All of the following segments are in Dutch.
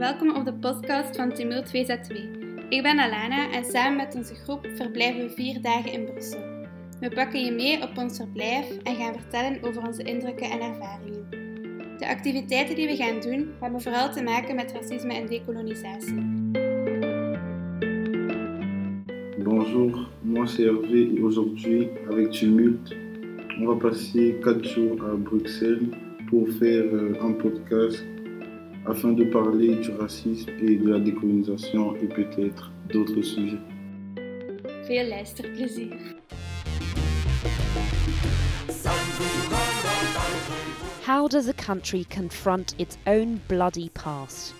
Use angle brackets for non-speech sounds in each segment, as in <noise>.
welkom op de podcast van Tumult 2Z2. Ik ben Alana en samen met onze groep verblijven we vier dagen in Brussel. We pakken je mee op ons verblijf en gaan vertellen over onze indrukken en ervaringen. De activiteiten die we gaan doen hebben vooral te maken met racisme en decolonisatie. Bonjour, moi c'est Hervé aujourd'hui avec Tumult, on va passer 4 jours à Bruxelles pour faire euh, un podcast afin de parler du racisme et de la décolonisation et peut-être d'autres sujets. Veel luisterplezier. How does a country confront its own bloody past?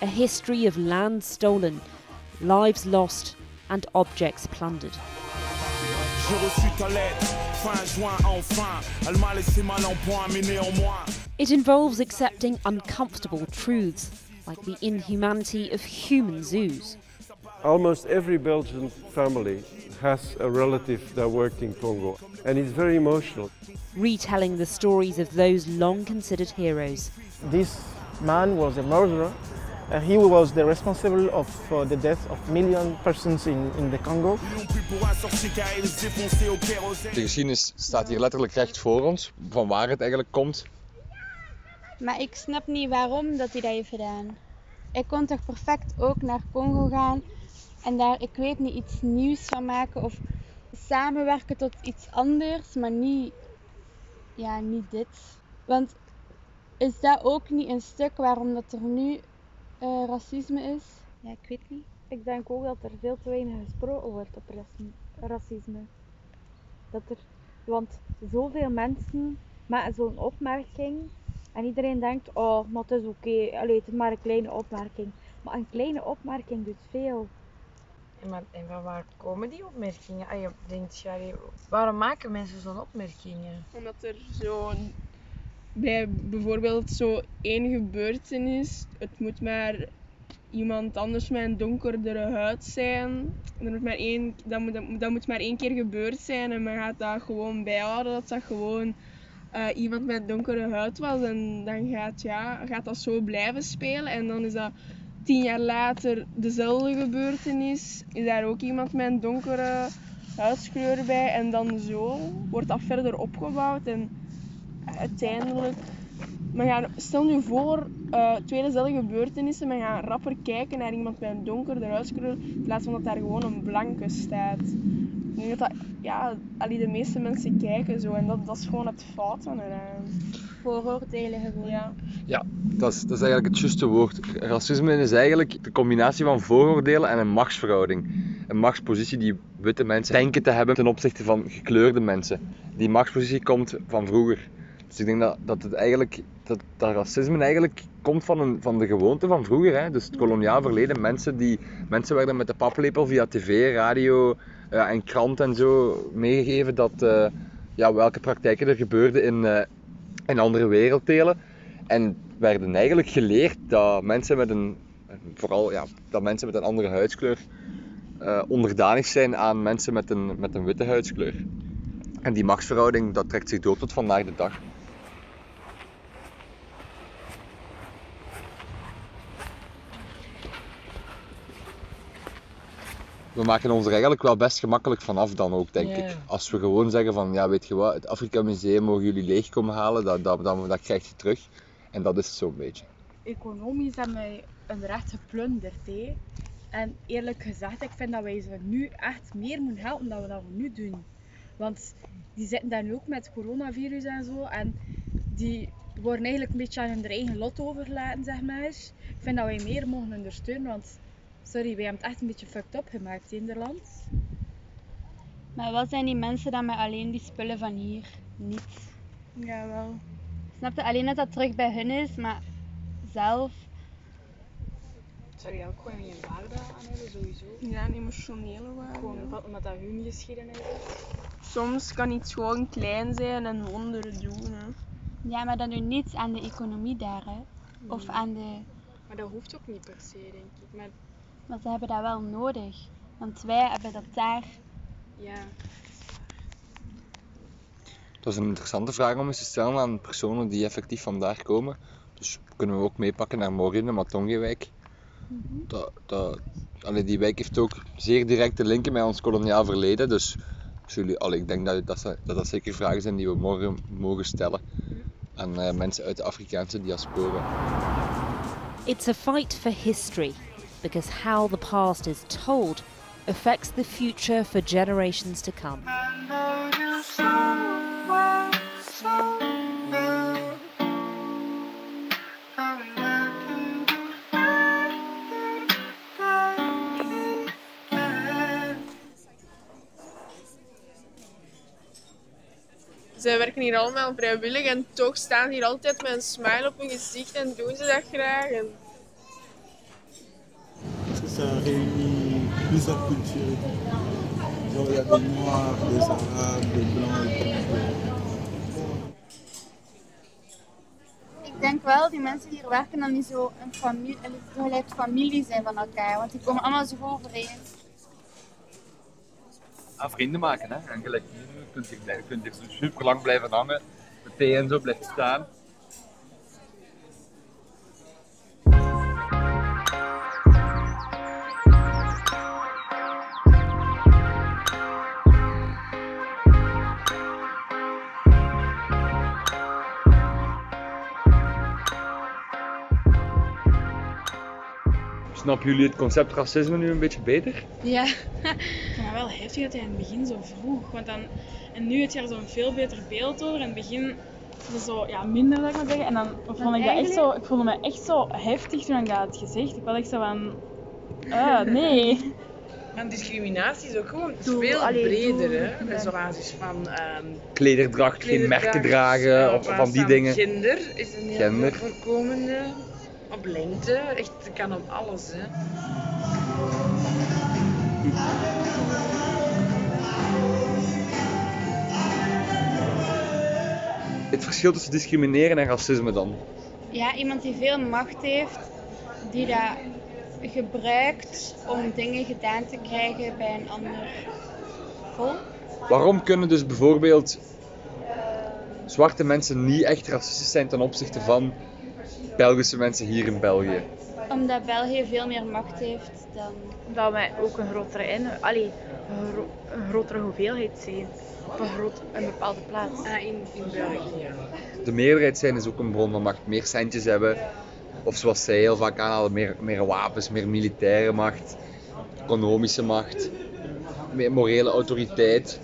A history of land stolen, lives lost, and objects plundered. J'ai reçu ta lettre, fin juin enfin. Elle m'a laissé mal en point, mais néanmoins. It involves accepting uncomfortable truths, like the inhumanity of human zoos. Almost every Belgian family has a relative that worked in Congo, and it's very emotional. retelling the stories of those long considered heroes. This man was a murderer. Uh, he was the responsible of uh, the death of million persons in, in the Congo. Ils n'ont plus pour un sorcier car ils défonçaient au kérosène. De geschiedenis staat hier letterlijk recht voor ons, van waar het eigenlijk komt. Maar ik snap niet waarom dat hij dat heeft gedaan. Ik kon toch perfect ook naar Congo gaan en daar, ik weet niet, iets nieuws van maken of samenwerken tot iets anders, maar niet, ja, niet dit. Want is dat ook niet een stuk waarom dat er nu eh, racisme is? Ja, ik weet niet. Ik denk ook dat er veel te weinig gesproken wordt op racisme. Dat er, want zoveel mensen maken zo'n opmerking en iedereen denkt, oh, maar het is oké, allee, het is maar een kleine opmerking. Maar een kleine opmerking doet veel. En, maar, en van waar komen die opmerkingen? Ah, je denkt, waarom maken mensen zo'n opmerkingen? Omdat er zo bij bijvoorbeeld zo één gebeurtenis, het moet maar iemand anders met een donkerdere huid zijn. Er moet maar één, dat, moet, dat moet maar één keer gebeurd zijn en men gaat dat gewoon bijhouden dat dat gewoon eh, iemand met donkere huid was. En dan gaat, ja, gaat dat zo blijven spelen en dan is dat tien jaar later dezelfde gebeurtenis. Is daar ook iemand met een donkere huidskleur bij en dan zo wordt dat verder opgebouwd en uiteindelijk gaat, stel nu voor eh, twee dezelfde gebeurtenissen men gaat rapper kijken naar iemand met een donkerder huidskleur in plaats van dat daar gewoon een blanke staat denk dat ja allee, de meeste mensen kijken zo en dat, dat is gewoon het fout aan eraan Vooroordelen gewoon. ja Ja, dat is, dat is eigenlijk het juiste woord. Racisme is eigenlijk de combinatie van vooroordelen en een machtsverhouding. Een machtspositie die witte mensen denken te hebben ten opzichte van gekleurde mensen. Die machtspositie komt van vroeger. Dus ik denk dat, dat, het eigenlijk, dat, dat racisme eigenlijk komt van, een, van de gewoonte van vroeger. Hè? Dus het koloniaal verleden. Mensen, die, mensen werden met de paplepel via tv, radio eh, en krant en zo meegegeven dat, eh, ja, welke praktijken er gebeurden in, eh, in andere werelddelen. En werden eigenlijk geleerd dat mensen met een, vooral ja, dat mensen met een andere huidskleur eh, onderdanig zijn aan mensen met een, met een witte huidskleur. En die machtsverhouding dat trekt zich door tot vandaag de dag. We maken ons er eigenlijk wel best gemakkelijk vanaf dan ook, denk ik. Als we gewoon zeggen van, ja weet je wat, het Afrika Museum mogen jullie leeg komen halen, dat, dat, dat, dat krijg je terug. En dat is het zo'n beetje. Economisch hebben wij een recht geplunderd. Hè. En eerlijk gezegd, ik vind dat wij ze nu echt meer moeten helpen dan we dat we nu doen. Want die zitten daar nu ook met het coronavirus en zo. En die worden eigenlijk een beetje aan hun eigen lot overgelaten, zeg maar. Ik vind dat wij meer mogen ondersteunen, want sorry, wij hebben het echt een beetje fucked up gemaakt in Nederland. Maar wat zijn die mensen dan met alleen die spullen van hier? Niet. Jawel. Snap je? Alleen dat dat terug bij hun is, maar zelf. Zou je ook gewoon geen waarde aan hebben, sowieso? ja een emotionele waarde Gewoon wat- omdat dat hun geschiedenis is. soms kan iets gewoon klein zijn en wonderen doen hè. Ja, maar dat doet niets aan de economie daar, hè. Of aan de... Maar dat hoeft ook niet per se, denk ik. Maar Maar ze hebben dat wel nodig. Want wij hebben dat daar... ja, Dat is een interessante vraag om eens te stellen aan personen die effectief vandaar komen. Dus kunnen we ook meepakken naar morgen in de Matongewijk. Dat, dat, allee, die wijk heeft ook zeer directe linken met ons koloniaal verleden. Dus jullie, allee, ik denk dat dat, dat dat zeker vragen zijn die we morgen mogen stellen aan eh, mensen uit de Afrikaanse diaspora. It's a fight for history, because how the past is told affects the future for generations to come. Zij werken hier allemaal vrijwillig en toch staan hier altijd met een smile op hun gezicht en doen ze dat graag. En Ça réunit plusieurs cultures. Genre, il y a des Noirs, des Arabes, des Blancs et tout. Ik denk wel, die mensen die hier werken, dan niet zo een familie, gelijk familie zijn van elkaar. Want die komen allemaal zo goed overeen. Ah, vrienden maken, hè. En gelijk hier, je kunt hier, kunt hier super lang blijven hangen. De thee en zo blijft staan. Snappen jullie het concept racisme nu een beetje beter? Ja. Maar wel heftig dat hij in het begin zo vroeg. Want dan, en nu heb je er zo'n veel beter beeld over. In het begin was het zo ja, minder, zou ik maar zeggen. En dan vond ik dat echt zo, ik voelde me echt zo heftig toen ik dat had gezegd. Ik was echt zo van, ah, <laughs> nee. Maar discriminatie is ook gewoon Doe- veel allee, breder, doe- hè. Met Op basis van ehm Klederdracht, geen merken dragen of van die dingen. Gender is een heel voorkomende. Op lengte, echt, het kan op alles, hè. Het verschil tussen discrimineren en racisme dan? Ja, iemand die veel macht heeft, die dat gebruikt om dingen gedaan te krijgen bij een ander volk. Waarom kunnen dus bijvoorbeeld zwarte mensen niet echt racistisch zijn ten opzichte van Belgische mensen hier in België? Omdat België veel meer macht heeft dan... Dat wij ook een grotere, in, allee, een, gro- een grotere hoeveelheid zijn op een, groot, een bepaalde plaats. Ah, in, in België, ja. De meerderheid zijn is ook een bron van macht. Meer centjes hebben, of zoals zij heel vaak aanhalen, meer, meer wapens, meer militaire macht, economische macht, meer morele autoriteit.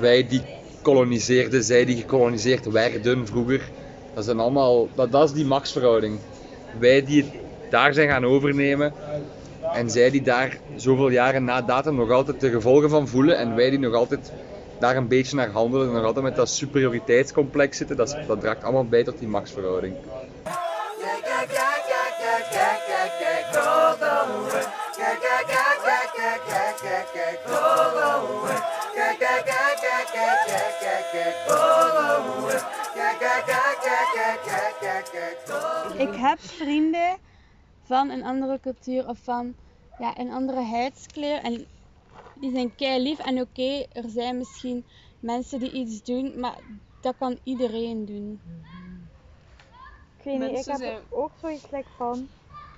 Wij die koloniseerden, zij die gekoloniseerd werden vroeger. Dat, zijn allemaal, dat, is die machtsverhouding. Wij die het daar zijn gaan overnemen en zij die daar zoveel jaren na datum nog altijd de gevolgen van voelen en wij die nog altijd daar een beetje naar handelen en nog altijd met dat superioriteitscomplex zitten, dat, dat draagt allemaal bij tot die machtsverhouding. Ik heb vrienden van een andere cultuur of van ja, een andere huidskleur. En die zijn kei lief. En oké, er zijn misschien mensen die iets doen, maar dat kan iedereen doen. Ik weet niet, ik heb zijn- ook zoiets like van...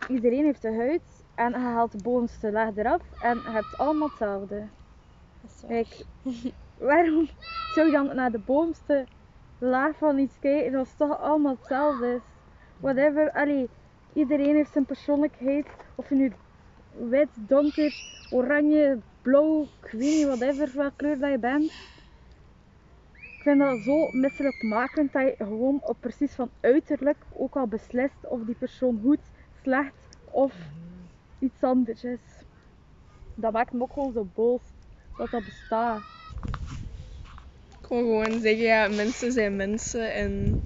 Iedereen heeft de huid en je haalt de bovenste laag eraf en je hebt allemaal hetzelfde. Like, <laughs> waarom zou je dan naar de bovenste laag van iets kijken als het toch allemaal hetzelfde is? Whatever, allee, iedereen heeft zijn persoonlijkheid. Of je nu wit, donker, oranje, blauw, ik whatever, welke kleur dat je bent. Ik vind dat zo misselijkmakend dat je gewoon op precies van uiterlijk ook al beslist of die persoon goed, slecht of iets anders is. Dat maakt me ook gewoon zo boos dat dat bestaat. Ik wil gewoon zeggen, ja, mensen zijn mensen en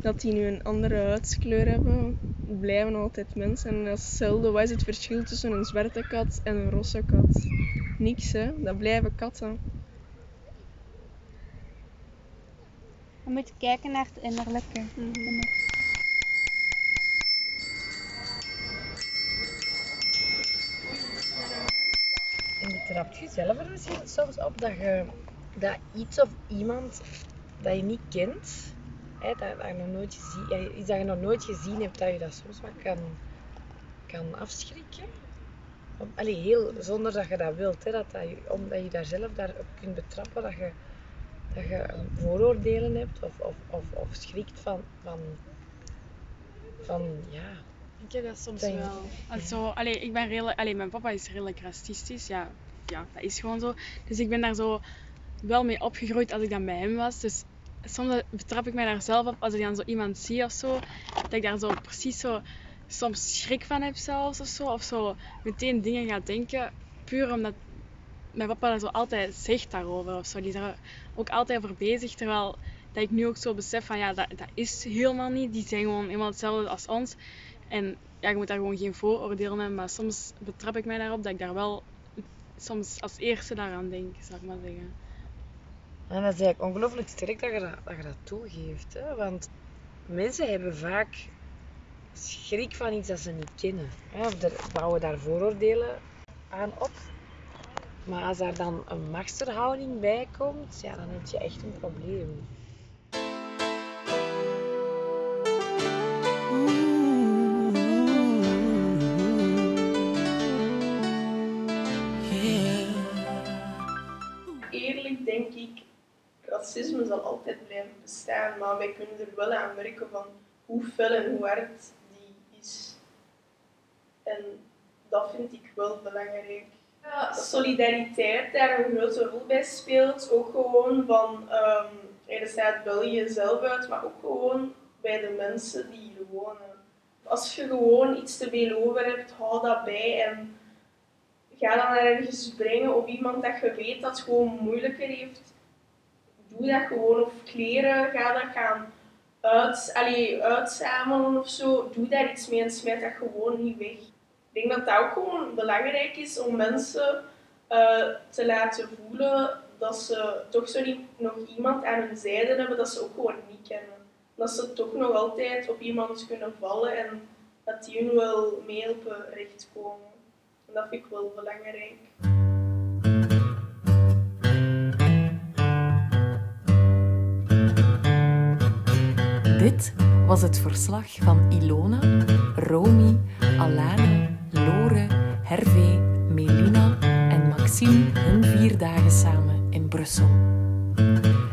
dat die nu een andere huidskleur hebben, blijven altijd mensen. En dat is hetzelfde. Wat is het verschil tussen een zwarte kat en een rosse kat? Niks, hè. Dat blijven katten. Je moet kijken naar het innerlijke. En je trapt jezelf er misschien soms op dat je dat iets of iemand dat je niet kent, hè, dat, dat je nog nooit gezien, iets dat je nog nooit gezien hebt, dat je dat soms wat kan, kan afschrikken. Allee, heel, zonder dat je dat wilt, hè, dat dat, je- omdat je daar zelf daar op kunt betrappen, dat je, dat je eh, vooroordelen hebt of, of, of, of schrikt van, van, van ja, Ik heb dat soms Denk- wel. Als zo, allee, ik ben redelijk, allee, mijn papa is redelijk racistisch. Ja, ja, dat is gewoon zo. Dus ik ben daar zo wel mee opgegroeid als ik dan bij hem was. Dus soms betrap ik mij daar zelf op als ik dan zo iemand zie of zo. Dat ik daar zo precies zo soms schrik van heb zelfs of zo. Of zo meteen dingen ga denken. Puur omdat mijn papa daar zo altijd zegt daarover of zo. Die is daar ook altijd over bezig. Terwijl dat ik nu ook zo besef van ja, dat, dat is helemaal niet. Die zijn gewoon helemaal hetzelfde als ons. En ja, je moet daar gewoon geen vooroordelen hebben. Maar soms betrap ik mij daarop dat ik daar wel soms als eerste daaraan denk, zou ik maar zeggen. En dat is eigenlijk ongelooflijk sterk dat je dat, toegeeft. Hè? Want mensen hebben vaak schrik van iets dat ze niet kennen. Of er bouwen daar vooroordelen aan op. Maar als daar dan een machtsverhouding bij komt, ja, dan heb je echt een probleem. Zal altijd blijven bestaan, maar wij kunnen er wel aan werken van hoe fel en hoe hard die is. En dat vind ik wel belangrijk. Dat solidariteit daar een grote rol bij speelt. Ook gewoon van, ehm er staat België zelf uit, maar ook gewoon bij de mensen die hier wonen. Als je gewoon iets te veel over hebt, hou dat bij en ga dan ergens brengen op iemand dat je weet dat gewoon moeilijker heeft. Doe dat gewoon. Of kleren, ga dat gaan uit, allee, uitzamelen of zo. Doe daar iets mee en smijt dat gewoon niet weg. Ik denk dat dat ook gewoon belangrijk is om mensen eh, te laten voelen dat ze toch zo niet nog iemand aan hun zijde hebben dat ze ook gewoon niet kennen. Dat ze toch nog altijd op iemand kunnen vallen en dat die hun wel mee op recht komen. En dat vind ik wel belangrijk. Dit was het verslag van Ilona, Romy, Alana, Lore, Hervé, Melina en Maxime hun vier dagen samen in Brussel.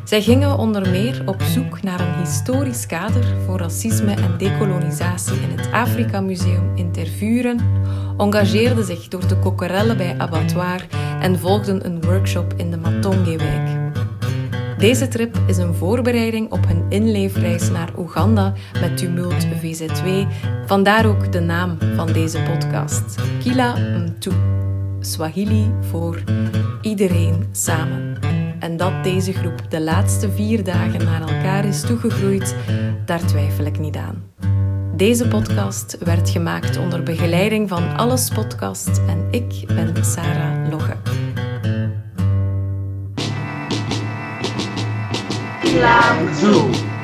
Zij gingen onder meer op zoek naar een historisch kader voor racisme en dekolonisatie in het Afrika Museum in Tervuren, engageerden zich door de kokerellen bij Abattoir en volgden een workshop in de Matonge-wijk. Deze trip is een voorbereiding op hun inleefreis naar Oeganda met Tumult VZ2, vandaar ook de naam van deze podcast, Kila Mtu, Swahili voor iedereen samen. En dat deze groep de laatste vier dagen naar elkaar is toegegroeid, daar twijfel ik niet aan. Deze podcast werd gemaakt onder begeleiding van Alles Podcast en ik ben Sarah Logge. Islam too.